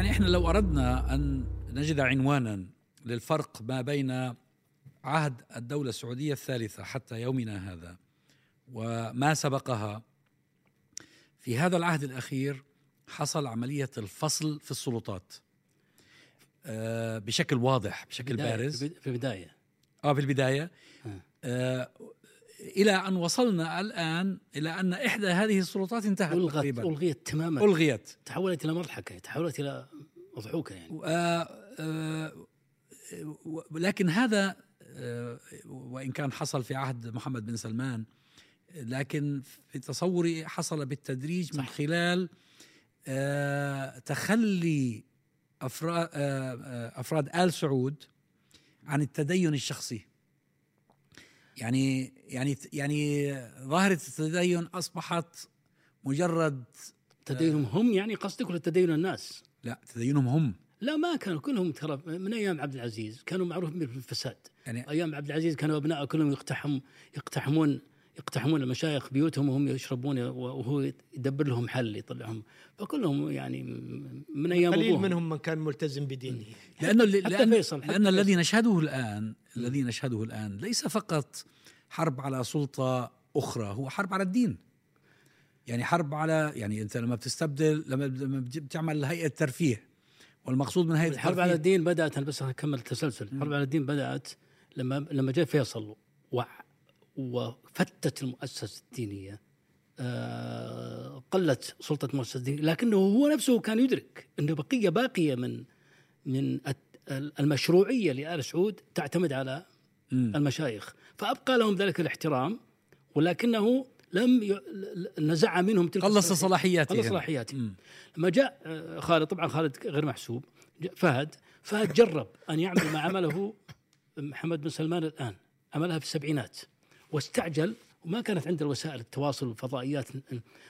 يعني إحنا لو أردنا أن نجد عنوانا للفرق ما بين عهد الدولة السعودية الثالثة حتى يومنا هذا وما سبقها في هذا العهد الأخير حصل عملية الفصل في السلطات آه، بشكل واضح بشكل بارز. في البداية. آه في البداية. آه. آه إلى أن وصلنا الآن إلى أن إحدى هذه السلطات انتهت الغت تقريبا. ألغيت تماما. ألغيت. تحولت إلى مضحكة تحولت إلى مضحوكة يعني. آه، آه، و- لكن هذا آه، وإن كان حصل في عهد محمد بن سلمان لكن في تصوري حصل بالتدريج من. خلال آه، تخلي أفراد, أفراد آل سعود عن التدين الشخصي. يعني يعني يعني ظاهرة التدين أصبحت مجرد تدينهم هم يعني قصدك ولا تدين الناس؟ لا تدينهم هم لا ما كانوا كلهم ترى من أيام عبد العزيز كانوا معروفين بالفساد يعني أيام عبد العزيز كانوا أبناء كلهم يقتحم يقتحمون يقتحمون المشايخ بيوتهم وهم يشربون وهو يدبر لهم حل يطلعهم. فكلهم يعني من أيام قليل أبوهم. منهم من كان ملتزم بدينه. لأنه حتى لأن, فيصل، حتى لأن الذي فيصل. نشهده الآن الذي نشهده الآن ليس فقط حرب على سلطة أخرى هو حرب على الدين. يعني حرب على يعني أنت لما بتستبدل لما بتعمل هيئة ترفيه والمقصود من هيئة الحرب على الدين بدأت أنا بس أكمل التسلسل. الحرب على الدين بدأت لما لما جاء فيصل و وفتت المؤسسة الدينية آه، قلت سلطة المؤسسة الدينية لكنه هو نفسه كان يدرك إنه بقية باقية من من المشروعية لآل سعود تعتمد على. المشايخ فأبقى لهم ذلك الاحترام ولكنه لم ي... نزع منهم تلك قلص. صلاحياته قلص صلاحياته مم. لما جاء آه، خالد طبعا خالد غير محسوب فهد فهد جرب أن يعمل ما عمله محمد بن سلمان الآن عملها في السبعينات واستعجل وما كانت عنده وسائل التواصل والفضائيات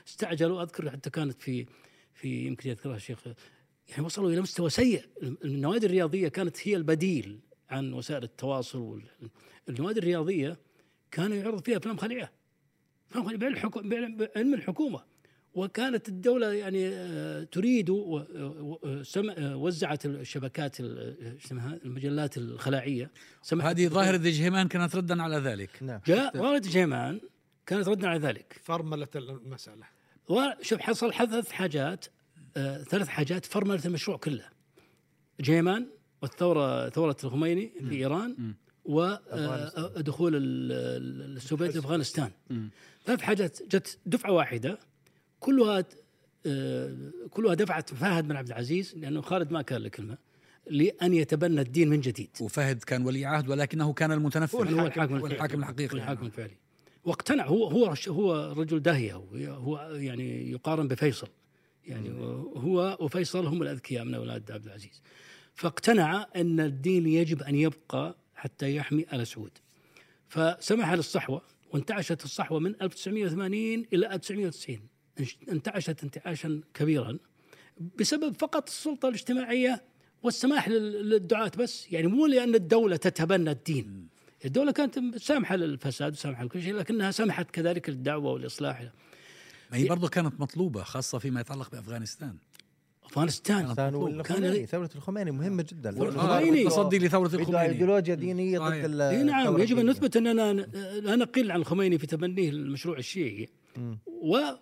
استعجلوا. أذكر حتى كانت في في يمكن يذكرها الشيخ يعني وصلوا إلى مستوى سيء. النوادي الرياضية كانت هي البديل عن وسائل التواصل. النوادي الرياضية كانوا يعرض فيها أفلام خليعة. أفلام خليعة بعلم الحكومة. وكانت الدولة يعني آه، تريد سم- آه، وزعت الشبكات آه، المجلات الخلاعية. هذه ظاهرة دجهمان كانت ردا على ذلك. نعم. جاء والد جيمان كانت ردا على ذلك. فرملة المسألة. وشوف حصل ثلاث حاجات آه، ثلاث حاجات فرملت المشروع كله. جيمان والثورة ثورة الخميني في إيران ودخول السوفيت لأفغانستان ثلاث حاجات جت دفعة واحدة. كلها كلها دفعت فهد بن عبد العزيز لأنه خالد ما كان له كلمة لأن يتبنى الدين من جديد. وفهد كان ولي عهد ولكنه كان المتنفذ هو الحاكم الحاكم هو الحقيقي. الحاكم الفعلي. واقتنع هو هو هو رجل داهية هو, يعني يقارن بفيصل. يعني هو وفيصل هم الأذكياء من أولاد عبد العزيز. فاقتنع أن الدين يجب أن يبقى حتى يحمي آل سعود. فسمح للصحوة وانتعشت الصحوة من 1980 إلى 1990 انش- انتعشت انتعاشا كبيرا بسبب فقط السلطة الاجتماعية والسماح لل- للدعاة بس. يعني مو لأن الدولة تتبنى الدين. الدولة كانت سامحة للفساد وسامحة لكل شيء لكنها سمحت كذلك للدعوة والإصلاح. ما هي برضه كانت مطلوبة خاصة فيما يتعلق بأفغانستان. أفغانستان. كان ثورة الخميني مهمة جدا. الخميني. التصدي لثورة الخميني. ايديولوجيا دينية ضد نعم يجب أن. نثبت اننا لا نقل عن الخميني في تبنيه المشروع الشيعي.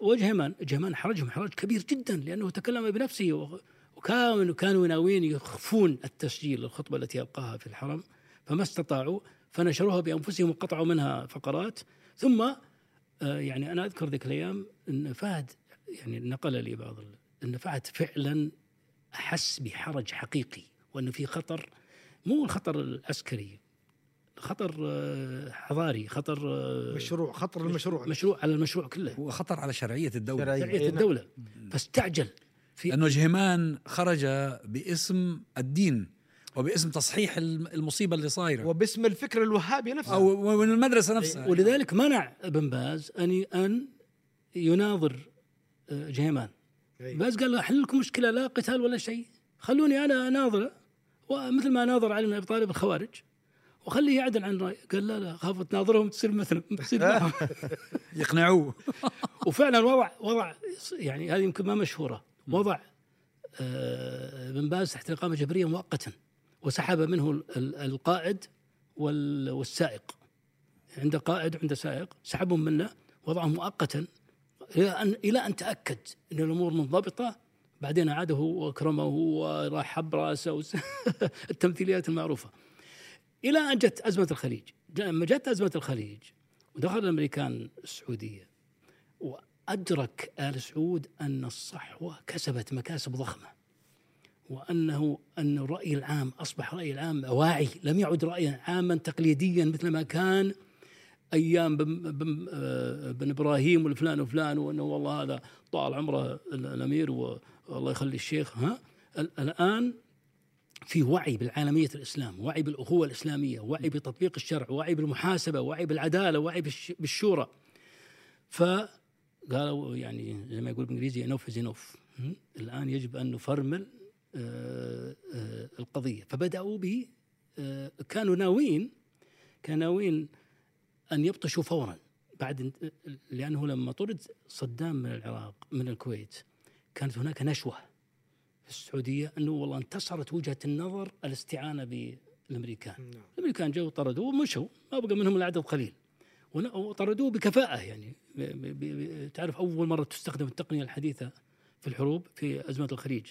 وجهمان جهمان حرجهم حرج كبير جدا لأنه تكلم بنفسه وكانوا كانوا ناويين يخفون التسجيل الخطبة التي ألقاها في الحرم فما استطاعوا فنشروها بأنفسهم وقطعوا منها فقرات. ثم آه، يعني أنا أذكر ذيك الأيام إن فهد يعني نقل لي بعض إن فهد فعلا أحس بحرج حقيقي وأنه في خطر مو الخطر العسكري. خطر آه، حضاري خطر آه، مشروع خطر المشروع. مشروع على المشروع كله. هو خطر على شرعية الدولة. شرعية. شرعية نعم. الدولة. فاستعجل. في لأنه جهمان خرج باسم الدين وباسم تصحيح الم- المصيبة اللي صايرة. وباسم الفكر الوهابي نفسه. أو من المدرسة نفسها. ولذلك منع ابن باز ان أن يناظر آه، جهيمان. باز قال له أحل لكم مشكلة لا قتال ولا شيء. خلوني أنا أناظره. ومثل ما ناظر علي بن أبي طالب الخوارج. وخليه يعدل عن رايه قال لا لا خاف تناظرهم تصير مثلهم. تصير معهم يقنعوه. وفعلا وضع وضع يعني هذه يمكن ما مشهورة. وضع آه، بن باز تحت الاقامه الجبريه مؤقتا وسحب منه ال- ال- القائد وال- والسائق. عنده قائد وعنده سائق سحبهم منه وضعهم مؤقتا إلى أن إلى أن تأكد إن الأمور منضبطة. بعدين عاده وأكرمه وراح حب رأسه التمثيليات المعروفة. إلى أن جت أزمة الخليج. لما جت أزمة الخليج ودخل الأمريكان السعودية وأدرك آل سعود أن الصحوة كسبت مكاسب ضخمة وانه أن الرأي العام أصبح رأي العام واعي لم يعد رأيا عاما تقليديا مثل ما كان أيام بن, بن, آه، بن إبراهيم والفلان وفلان وأنه والله هذا طال عمره ال- الأمير والله يخلي الشيخ ها؟ ال- الآن في وعي بالعالمية الإسلام، وعي بالأخوة الإسلامية، وعي بتطبيق الشرع، وعي بالمحاسبة، وعي بالعدالة، وعي بالش- بالشورى. فقالوا يعني زي ما يقول بالإنجليزي enough is enough الآن يجب أن نفرمل آه، آه، القضية. فبدأوا ب آه، كانوا ناويين كانوا ناويين أن يبطشوا فورا. بعد لأنه لما طرد صدام من العراق من الكويت كانت هناك نشوة. في السعودية أنه والله انتصرت وجهة النظر الاستعانة بالأمريكان. نعم. الأمريكان جو طردوه ومشوا ما بقى منهم إلا عدد قليل. ون- وطردوه بكفاءة يعني. ب- ب- ب- تعرف أول مرة تستخدم التقنية الحديثة في الحروب في أزمة الخليج.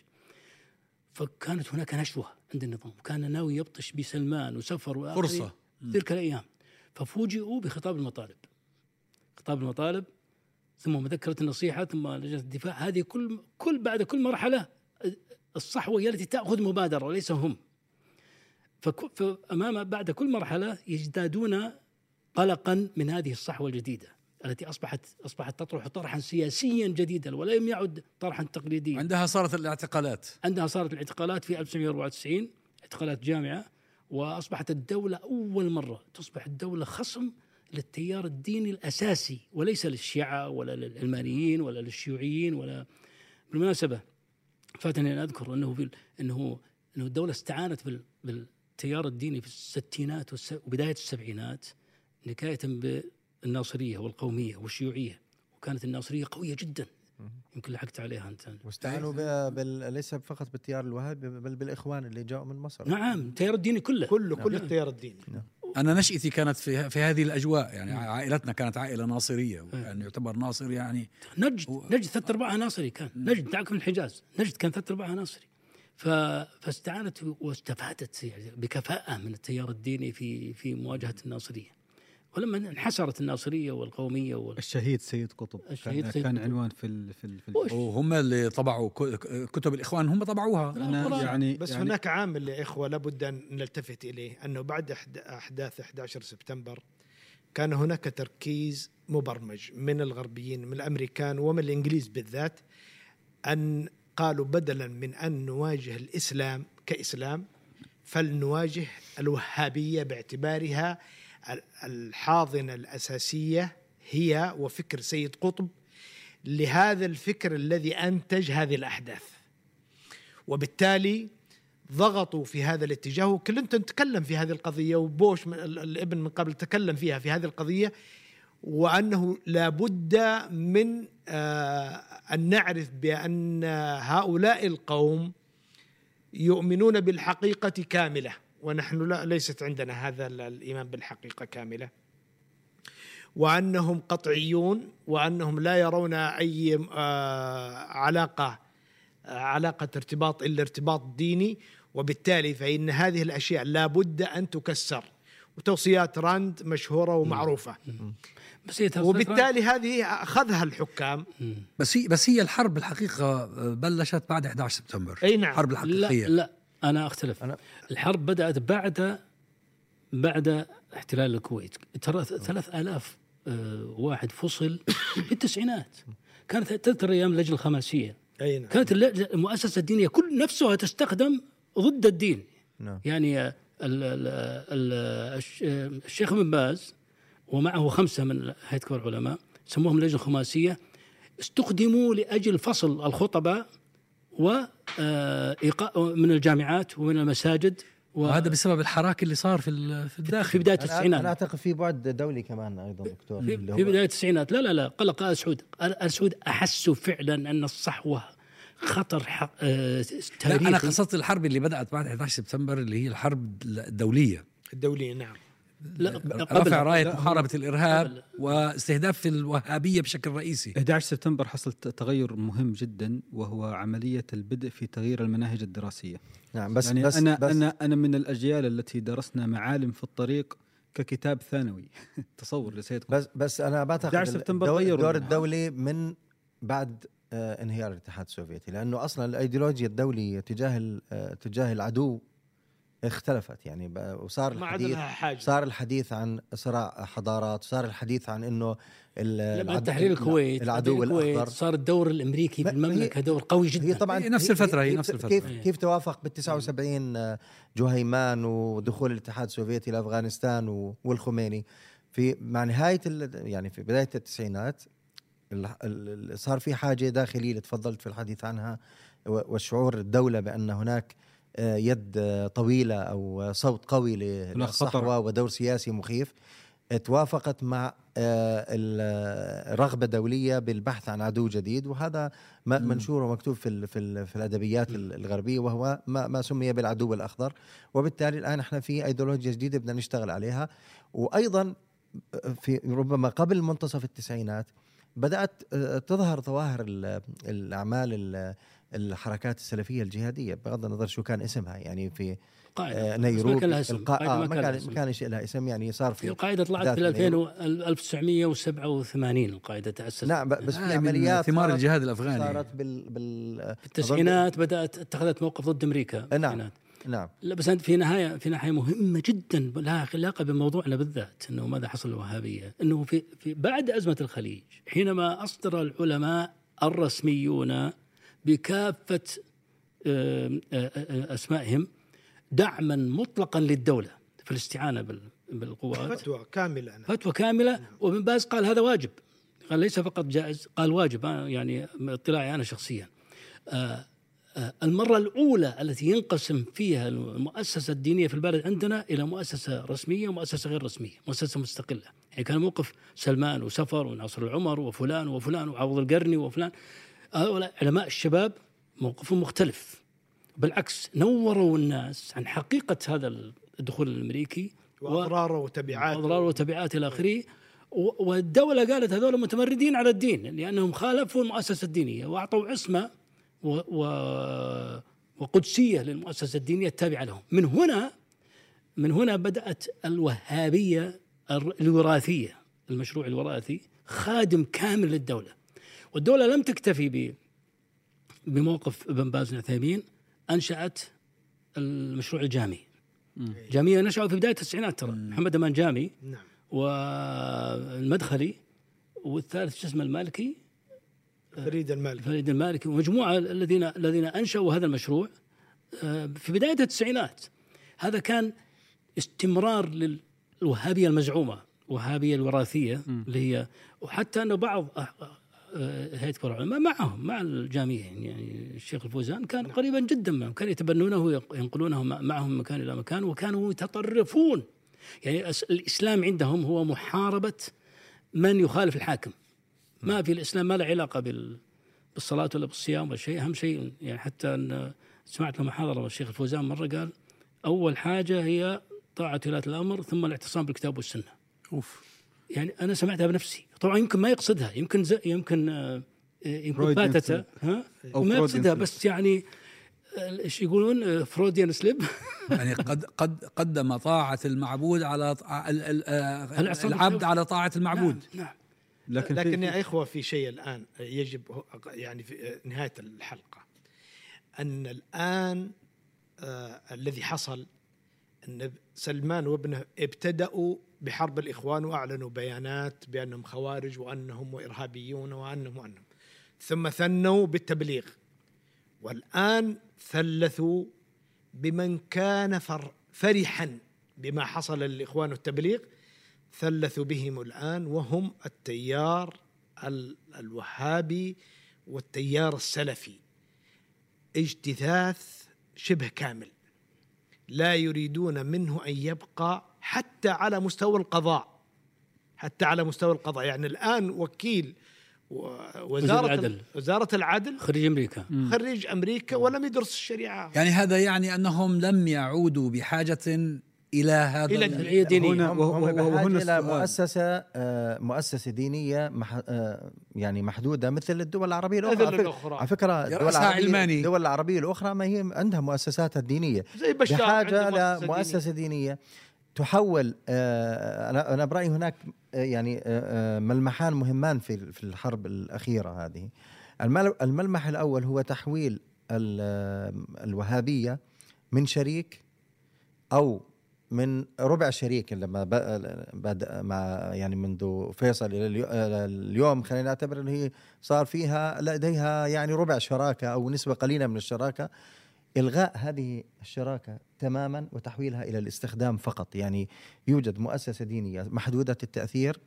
فكانت هناك نشوة عند النظام. كان ناوي يبطش بسلمان وسفر. في تلك الأيام. ففوجئوا بخطاب المطالب. خطاب المطالب ثم مذكرة النصيحة ثم لجنة الدفاع. هذه كل كل بعد كل مرحلة الصحوة هي التي تأخذ مبادرة وليس هم. فأمام بعد كل مرحلة يزدادون قلقا من هذه الصحوة الجديدة التي أصبحت أصبحت تطرح طرحا سياسيا جديدا ولم يعد طرحا تقليديا. عندها صارت الاعتقالات. عندها صارت الاعتقالات في 1994 اعتقالات جامعة وأصبحت الدولة أول مرة تصبح الدولة خصم للتيار الديني الأساسي وليس للشيعة ولا للعلمانيين ولا للشيوعيين ولا بالمناسبة فاتني أن أذكر أنه في أنه أنه الدولة استعانت بال- بالتيار الديني في الستينات والس- وبداية السبعينات نكاية بالناصرية والقومية والشيوعية وكانت الناصرية قوية جدا. يمكن لحقت عليها أنت. واستعانوا ب- بال... ليس فقط بالتيار الوهابي بل بالإخوان اللي جاءوا من مصر. نعم التيار الديني كله. كله كل نعم. التيار الديني. أنا نشأتي كانت في في هذه الأجواء يعني عائلتنا كانت عائلة ناصرية يعني يعتبر ناصر يعني نجد هو- نجد ثلاث أرباعها ناصري كان. نجد دعك من الحجاز نجد كان ثلاث أرباعها ناصري. ف... فاستعانت واستفادت يعني بكفاءة من التيار الديني في في مواجهة الناصرية. ولما انحسرت الناصرية والقومية وال... الشهيد سيد قطب الشهيد كان, سيد كان قطب. عنوان في ال في ال في؟ ال وهم اللي طبعوا ك- كتب الإخوان هم طبعوها القرآن. يعني بس يعني هناك عامل يا إخوة لابد أن نلتفت إليه أنه بعد أحد- أحداث 11 سبتمبر كان هناك تركيز مبرمج من الغربيين من الأمريكان ومن الإنجليز بالذات أن قالوا بدلا من أن نواجه الإسلام كإسلام فلنواجه الوهابية باعتبارها ال- الحاضنة الأساسية هي وفكر سيد قطب لهذا الفكر الذي أنتج هذه الأحداث. وبالتالي ضغطوا في هذا الاتجاه وكلينتون تكلم في هذه القضية وبوش من ال- الابن من قبل تكلم فيها في هذه القضية وأنه لابد من آه، أن نعرف بأن هؤلاء القوم يؤمنون بالحقيقة كاملة. ونحن لا ليست عندنا هذا ال- الإيمان بالحقيقة كاملة. وأنهم قطعيون وأنهم لا يرون أي آه، علاقة آه، علاقة ارتباط إلا ارتباط ديني. وبالتالي فإن هذه الأشياء لابد أن تكسر. وتوصيات راند مشهورة ومعروفة. بس هي وبالتالي هذه أخذها الحكام. بس هي بس هي الحرب الحقيقة بلشت بعد 11 سبتمبر. أي نعم. الحرب لا الحقيقية. لا. أنا أختلف. أنا- الحرب بدأت بعد بعد احتلال الكويت. ترى ثلاث آلاف آه، واحد فصل في التسعينات. كانت تذكر أيام اللجنه الخماسية. أي نعم. كانت المؤسسة الدينية كل نفسها تستخدم ضد الدين. نعم. يعني آه، ال ال آه، الشيخ ابن باز ومعه خمسة من هيئة كبار العلماء سموهم اللجنه الخماسية استخدموا لأجل فصل الخطباء من الجامعات ومن المساجد وهذا بسبب الحراك اللي صار في في الداخل. في بداية أنا, أنا التسعينات. اعتقد في بعد دولي كمان أيضا دكتور في, اللي في بداية التسعينات. لا لا لا قلق ال سعود ال سعود احسوا فعلا أن الصحوة خطر ح- آه، لا تاريخي. أنا قصدت الحرب اللي بدأت بعد 11 سبتمبر اللي هي الحرب الدولية. الدولية نعم. لا رفع راية لا، محاربة الإرهاب. واستهداف الوهابية بشكل رئيسي. 11 سبتمبر حصل تغير مهم جدا وهو عملية البدء في تغيير المناهج الدراسية. نعم بس يعني بس أنا بس. أنا أنا من الأجيال التي درسنا معالم في الطريق ككتاب ثانوي. تصور لسيد قطب بس بس أنا بعتقد 11 سبتمبر الدور, الدور. الدولي من بعد آه، انهيار الاتحاد السوفيتي لأنه أصلا الأيديولوجيا الدولية تجاه آه، تجاه العدو اختلفت. يعني وصار ما عاد الحديث لها حاجة. صار الحديث عن صراع حضارات صار الحديث عن إنه ال- لما العدو- تحرير الكويت العدو الأخضر. صار الدور الأمريكي بالمملكة دور قوي جدا. هي طبعا هي نفس الفترة، هي كيف- نفس الفترة. كيف إيه. كيف توافق بال 79 آه، جهيمان ودخول الاتحاد السوفيتي لأفغانستان والخميني؟ في مع نهاية ال- يعني في بداية التسعينات ال- ال- ال- صار في حاجة داخلية اللي تفضلت في الحديث عنها والشعور الدولة بأن هناك يد آه، طويلة أو صوت قوي. للصحوه ودور سياسي مخيف توافقت مع آه، الرغبه الدوليه بالبحث عن عدو جديد وهذا منشور ومكتوب في في, في الأدبيات ال- الغربية وهو ما, ما سمي بالعدو الأخضر. وبالتالي الآن إحنا في أيديولوجيا جديدة بدنا نشتغل عليها. وأيضا في ربما قبل منتصف التسعينات بدأت آه، تظهر ظواهر ال- الأعمال ال- الحركات السلفية الجهادية بغض النظر شو كان اسمها يعني في قاعدة آه، بس ما نيروبي كان لها اسم القا... قاعدة آه ما كان لها كان اسم. ما كان لها اسم يعني صار في القاعدة طلعت في 2000 نيروبي. و 1987 القاعدة تأسست نعم بس في من عمليات ثمار الجهاد الأفغاني صارت بال بال في التسعينات بدات اتخذت موقف ضد أمريكا نعم. نعم لا بس أنت في نهايه في ناحيه مهمة جدا لها علاقة بموضوعنا بالذات إنه ماذا حصل للوهابيه إنه في في بعد أزمة الخليج حينما أصدر العلماء الرسميون بكافة آم، آه، آه، أسمائهم دعما مطلقا للدولة في الاستعانة بال- بالقوات فتوى كاملة أنا. فتوى كاملة وابن باز قال هذا واجب. قال ليس فقط جائز قال واجب أنا يعني اطلاعي أنا شخصيا. آه، آه، المرة الأولى التي ينقسم فيها المؤسسة الدينية في البلد عندنا إلى مؤسسة رسمية ومؤسسة غير رسمية مؤسسة مستقلة. يعني كان موقف سلمان وسفر وناصر العمر وفلان وفلان وعوض القرني وفلان. هؤلاء علماء الشباب موقفهم مختلف بالعكس نوروا الناس عن حقيقة هذا الدخول الأمريكي و- وأضراره وتبعاته. اضرار وتبعات إلى آخره. و- والدولة قالت هذول متمردين على الدين لأنهم خالفوا المؤسسة الدينية وأعطوا عصمة و و وقدسية للمؤسسة الدينية التابعة لهم. من هنا من هنا بدأت الوهابية الر- الوراثية المشروع الوراثي خادم كامل للدولة. والدولة لم تكتفي ب بموقف ابن باز بن عثيمين أنشأت المشروع الجامعي. جامعية نشأوا في بداية التسعينات ترى محمد أمان جامي نعم. والمدخلي والثالث شو اسمه المالكي؟ فريد المالكي. فريد المالكي ومجموعة الذين الذين أنشأوا هذا المشروع آه، في بداية التسعينات. هذا كان استمرار للوهابية المزعومة الوهابيه الوراثية اللي هي وحتى انه بعض هيئه كبار العلماء معهم مع الجامعيين. يعني الشيخ الفوزان كان قريبا جدا معهم كانوا يتبنونه ينقلونه مع- معهم من مكان إلى مكان وكانوا يتطرفون. يعني الإسلام عندهم هو محاربة من يخالف الحاكم. ما في الإسلام ما له علاقة بال بالصلاة ولا بالصيام ولا شيء. أهم شيء يعني حتى أن سمعت له محاضره الشيخ الفوزان مرة قال أول حاجة هي طاعة ولاة الأمر ثم الاعتصام بالكتاب والسنة. أوف. يعني أنا سمعتها بنفسي طبعا يمكن ما يقصدها يمكن ز... يمكن آه، يمكن فرويد فاتته يقصد. ها أو ما يقصدها يقصد. بس يعني آه، إيش يقولون فروديان سليب يعني قد قد قدم طاعة المعبود على ط- ال- ال- آه، العصام العبد. على طاعة المعبود نعم, نعم. لكن, لكن يا إخوة في شيء الآن يجب يعني في نهاية الحلقة أن الآن آه الذي حصل أن سلمان وابنه ابتدأوا بحرب الإخوان وأعلنوا بيانات بأنهم خوارج وأنهم إرهابيون وأنهم وأنهم. ثم ثنوا بالتبليغ. والآن ثلثوا بمن كان فر فرحا بما حصل للإخوان والتبليغ ثلثوا بهم الآن وهم التيار ال- الوهابي والتيار السلفي. اجتثاث شبه كامل. لا يريدون منه أن يبقى حتى على مستوى القضاء. حتى على مستوى القضاء. يعني الآن وكيل ووزاره العدل. وزارة العدل خريج أمريكا. خريج أمريكا ولم يدرس الشريعة. يعني هذا يعني أنهم لم يعودوا بحاجة إلى هذا إلى ال- العية الدينية. هنا هم, وهو- هم وهو بحاجة هنا إلى السؤال. مؤسسة آه، مؤسسة دينية مح آه، يعني محدودة مثل الدول العربية الأخرى مثل على فكرة الدول رأسها العربية علماني. الدول العربية الأخرى ما هي عندها مؤسساتها الدينية زي بشار بحاجة عنده لمؤسسة دينية تحول آه، أنا أنا برأيي هناك آه، يعني ملمحان مهمان في في الحرب الأخيرة هذه المل- الملمح الأول هو تحويل ال- الوهابية من شريك أو من ربع شريك لما بدأ مع يعني منذ فيصل إلى اليوم خلينا نعتبر إنه هي صار فيها لديها يعني ربع شراكة أو نسبة قليلة من الشراكة. إلغاء هذه الشراكة تماما وتحويلها إلى الاستخدام فقط. يعني يوجد مؤسسة دينية محدودة التأثير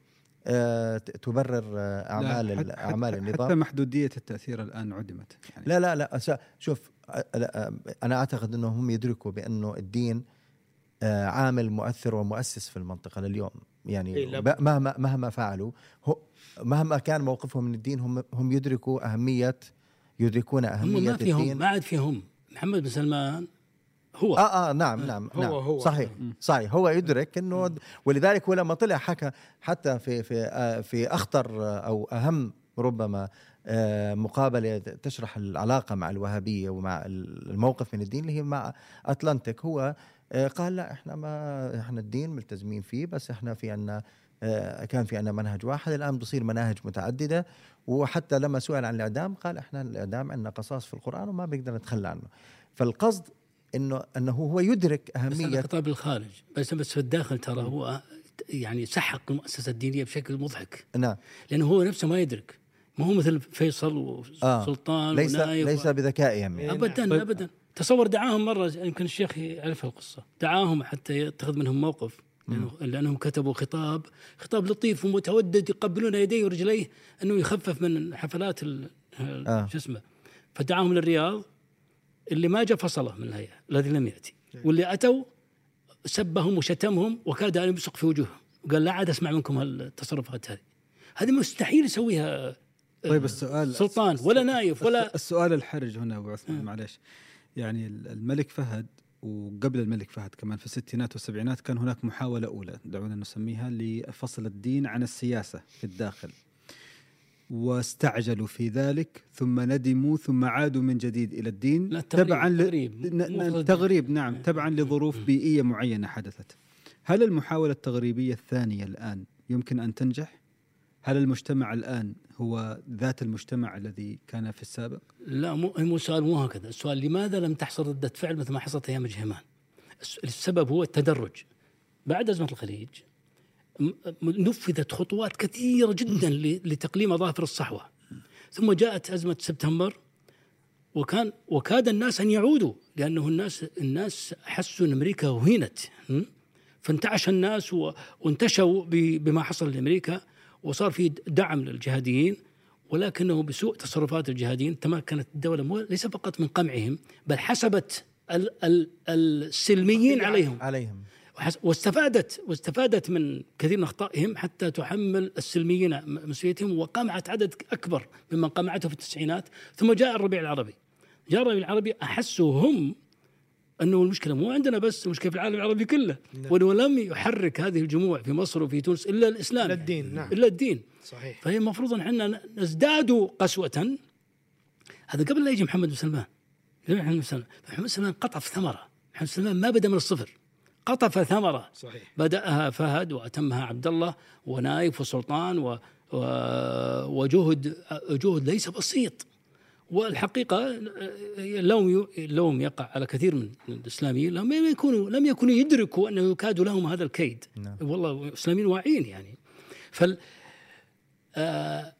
آه، تبرر آه، أعمال حتى- أعمال النظام. حتى محدودية التأثير الآن عدمت. يعني لا لا لا شوف لا، أنا أعتقد إنهم هم يدركوا بأنه الدين آه، عامل مؤثر ومؤسس في المنطقة لليوم. إيه، يعني. ب- مهما مهما فعلوا هو مهما كان موقفهم من الدين هم هم يدركوا اهميه يدركون هم أهمية ما فيهم الدين. ما عاد فيهم. محمد بن سلمان هو. آه آه نعم نعم هو- نعم. هو. صحيح صحيح. هو يدرك إنه ولذلك هو لما طلع حكى حتى في في آه في أخطر آه، أو أهم ربما آه مقابلة تشرح العلاقة مع الوهابية ومع الموقف من الدين اللي هي مع أتلانتيك. هو آه قال لا إحنا ما إحنا الدين ملتزمين فيه بس إحنا في عنا آه، كان في عنا منهج واحد الآن بصير مناهج متعددة. وحتى لما سئل عن الإعدام قال إحنا الإعدام عندنا قصاص في القرآن وما بنقدر نتخلى عنه. فالقصد إنه إنه هو يدرك بس أهمية خطاب الخارج. بس بس في الداخل ترى هو يعني سحق المؤسسة الدينية بشكل مضحك. نعم. لأنه هو نفسه ما يدرك. ما هو مثل فيصل آه. وسلطان ليس ونايف ليس بذكائهم يعني. ابدا طيب. ابدا. تصور دعاهم مرة يمكن الشيخ يعرف القصة دعاهم حتى يتخذ منهم موقف. لأنه لأنهم كتبوا خطاب. خطاب لطيف ومتودد يقبلون يديه ورجليه أنه يخفف من حفلات آه. شو اسمه. فدعاهم للرياض. اللي ما جاء فصله من الهيئة الذي لم يأتي. واللي أتوا سبهم وشتمهم وكاد أن يبصق في وجوههم. وقال لا عاد أسمع منكم هالتصرفات هذه. هذه مستحيل يسويها طيب السؤال سلطان ولا نايف ولا السؤال الحرج هنا أبو عثمان معلش يعني الملك فهد وقبل الملك فهد كمان في الستينات والسبعينات كان هناك محاولة أولى دعونا نسميها لفصل الدين عن السياسة في الداخل. واستعجلوا في ذلك ثم ندموا ثم عادوا من جديد إلى الدين. لا، التغريب- تبعا ل... التغريب، ن- مو ن- فصل تغريب نعم تبعا لظروف بيئية معينة حدثت. هل المحاولة التغريبية الثانية الآن يمكن أن تنجح؟ هل المجتمع الآن هو ذات المجتمع الذي كان في السابق؟ لا مو مو السؤال مو هكذا. السؤال لماذا لم تحصل ردة فعل مثل ما حصلت أيام جهمان الس- السبب هو التدرج. بعد أزمة الخليج نفذت خطوات كثيرة جدا لتقليم أظافر الصحوة. ثم جاءت أزمة سبتمبر وكان وكاد الناس أن يعودوا لأنه الناس الناس حسوا أن أمريكا م? فانتعش الناس وانتشوا بما حصل لأمريكا. وصار في دعم للجهاديين ولكنه بسوء تصرفات الجهاديين تمكنت الدولة ليس فقط من قمعهم بل حسبت ال ال السلميين عليهم. عليهم. واستفادت واستفادت من كثير من أخطائهم حتى تحمل السلميين مسؤوليتهم وقمعت عدد أكبر ممن قمعته في التسعينات. ثم جاء الربيع العربي. جاء الربيع العربي احسوا هم أنه المشكلة مو عندنا بس المشكلة في العالم العربي كله. وإنه لم يحرك هذه الجموع في مصر وفي تونس إلا الإسلام. إلا الدين، نعم. إلا الدين. صحيح. فهي المفروض أن إحنا نزداد قسوة. هذا قبل لا يجي محمد بن سلمان. محمد بن سلمان. محمد بن سلمان قطف ثمرة. محمد بن سلمان ما بدا من الصفر. قطف ثمرة. صحيح. بدأها فهد وأتمها عبد الله ونايف وسلطان و و وجهد جهد ليس بسيط. والحقيقة اللوم اللوم يقع على كثير من الإسلاميين لم يكونوا لم يكونوا يدركوا أنه يكاد لهم هذا الكيد. نعم. والله الإسلاميين واعيين يعني. فال آه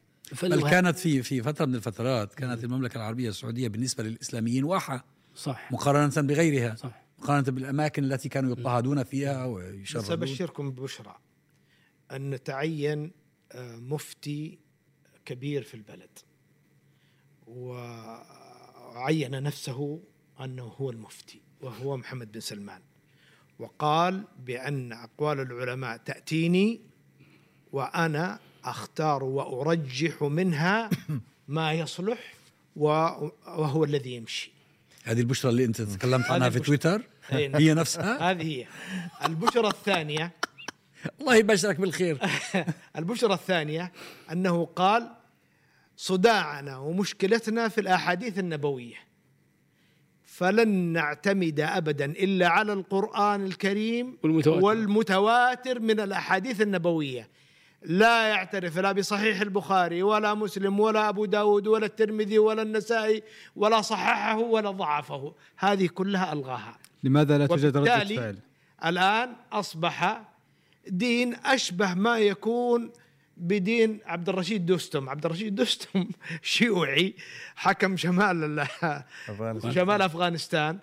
بل كانت في في فترة من الفترات كانت المملكة العربية السعودية بالنسبة للإسلاميين واحة صح. مقارنة بغيرها صح. مقارنة بالأماكن التي كانوا يضطهدون فيها بس ويشردون ابشركم ببشرى أن تعين آه، مفتي كبير في البلد. وعين نفسه أنه هو المفتي وهو محمد بن سلمان. وقال بأن أقوال العلماء تأتيني وأنا أختار وأرجح منها ما يصلح وهو الذي يمشي. هذه البشرى اللي أنت تكلمت عنها في. تويتر. هي نفسها؟ هذه هي. البشرى الثانية. الله يبشرك بالخير. البشرى الثانية أنه قال صداعنا ومشكلتنا في الأحاديث النبوية فلن نعتمد ابدا إلا على القرآن الكريم والمتواتر. والمتواتر من الأحاديث النبوية لا يعترف لا بصحيح البخاري ولا مسلم ولا أبو داود ولا الترمذي ولا النسائي ولا صححه ولا ضعفه هذه كلها ألغاها لماذا لا توجد ردة فعل؟ الآن أصبح دين أشبه ما يكون بدين عبد الرشيد دوستم. عبد الرشيد دوستم شيوعي حكم شمال. شمال أفغانستان.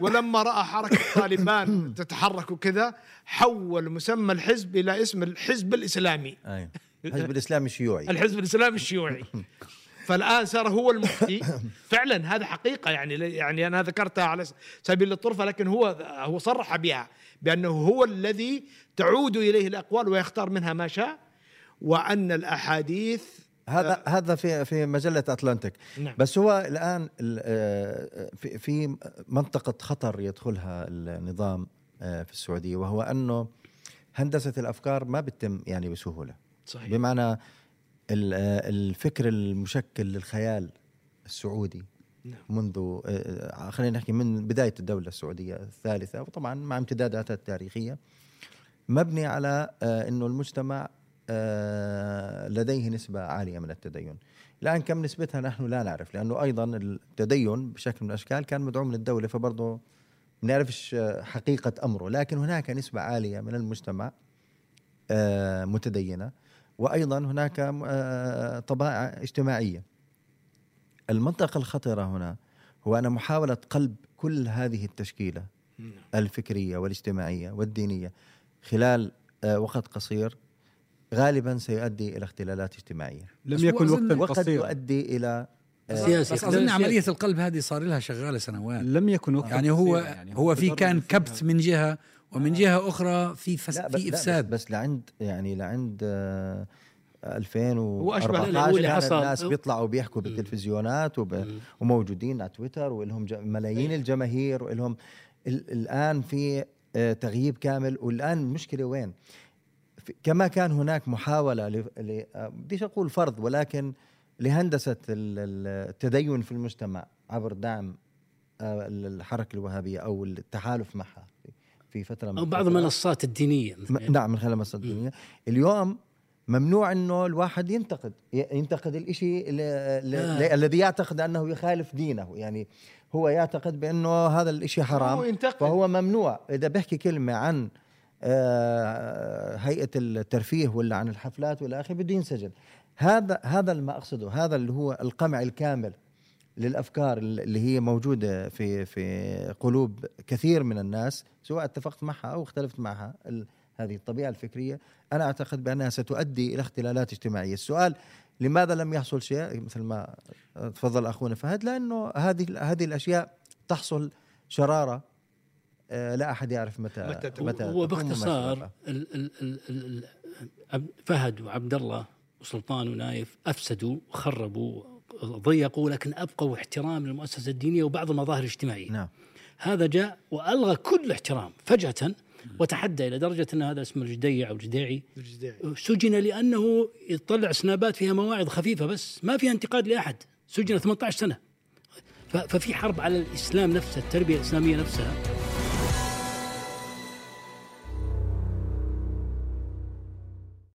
ولما رأى حركة طالبان تتحرك وكذا حول مسمى الحزب إلى اسم الحزب الإسلامي. أيوة. الحزب الإسلامي الشيوعي الحزب الإسلامي الشيوعي. فالآن صار هو المفتي. فعلا هذا حقيقة يعني يعني أنا ذكرتها على سبيل الطرفة لكن هو هو صرح بها بأنه هو الذي تعود إليه الأقوال ويختار منها ما شاء. وأن الأحاديث هذا هذا في في مجلة أتلانتيك نعم. بس هو الآن ال- آه، في في منطقة خطر يدخلها النظام آه، في السعودية وهو أنه هندسة الأفكار ما بتتم يعني بسهولة صحيح بمعنى آه، الفكر المشكل للخيال السعودي نعم. منذ آه، خلينا نحكي من بداية الدولة السعودية الثالثة وطبعا مع امتداداتها التاريخية مبني على آه، إنه المجتمع آه، لديه نسبة عالية من التدين الآن كم نسبتها نحن لا نعرف لأنه أيضا التدين بشكل من الأشكال كان مدعوم من الدولة فبرضه ما نعرفش آه، حقيقة أمره لكن هناك نسبة عالية من المجتمع آه، متدينة وأيضا هناك آه، طبائع اجتماعية المنطقة الخطرة هنا هو أن محاولة قلب كل هذه التشكيلة نعم. الفكرية والاجتماعية والدينية خلال آه، وقت قصير غالبا سيؤدي إلى اختلالات اجتماعية. لم يكن وقتا وقد يؤدي إلى آه، سياسي بس أظن عملية القلب هذه صار لها شغالة سنوات. لم يكن وقتا يعني هو يعني هو في كان. كبت من جهة ومن جهة أخرى في فس لا في لا إفساد. بس, بس لعند يعني لعند آه، هو 2014 أشبه اللي كان حصل. الناس بيطلعوا بيحكوا بالتلفزيونات وب... وموجودين على تويتر ولهم ج... ملايين الجماهير ولهم ال... الآن في آه، تغييب كامل. والآن المشكلة وين؟ كما كان هناك محاولة ل... آه، بديش أقول فرض ولكن ال- التدين في المجتمع عبر دعم آه، الحركة الوهابية أو التحالف معها في- فترة من أو بعض. المنصات الدينية م- نعم من خلال المنصات الدينية اليوم ممنوع إنه الواحد ينتقد ينتقد الإشي ال- ال- لا. الذي يعتقد أنه يخالف دينه يعني هو يعتقد بأنه هذا الإشي هو حرام ينتقد. فهو ممنوع إذا بيحكي كلمة عن آه، هيئة الترفيه ولا عن الحفلات والى آخره بده ينسجن هذا هذا اللي ما أقصده. هذا اللي هو القمع الكامل للأفكار اللي هي موجودة في في قلوب كثير من الناس سواء اتفقت معها أو اختلفت معها هذه الطبيعة الفكرية. أنا أعتقد بأنها ستؤدي إلى اختلالات اجتماعية. السؤال لماذا لم يحصل شيء؟ مثل ما تفضل أخونا فهد لأنه هذه هذه الأشياء تحصل شرارة آه، لا أحد يعرف متى متى تكون. متى هو تكون باختصار وما ال- ال- ال- ال- عبد- فهد وعبد الله وسلطان ونايف أفسدوا وخربوا ضيقوا لكن أبقوا احترام للمؤسسة الدينية وبعض المظاهر الاجتماعية. نعم. هذا جاء وألغى كل احترام فجأة وتحدى إلى درجة أن هذا اسمه الجديع أو الجديعي. سجن لأنه يطلع سنابات فيها مواعظ خفيفة بس ما فيها انتقاد لأحد. سجن 18 سنة. ففي حرب على الإسلام نفسه التربية الإسلامية نفسها.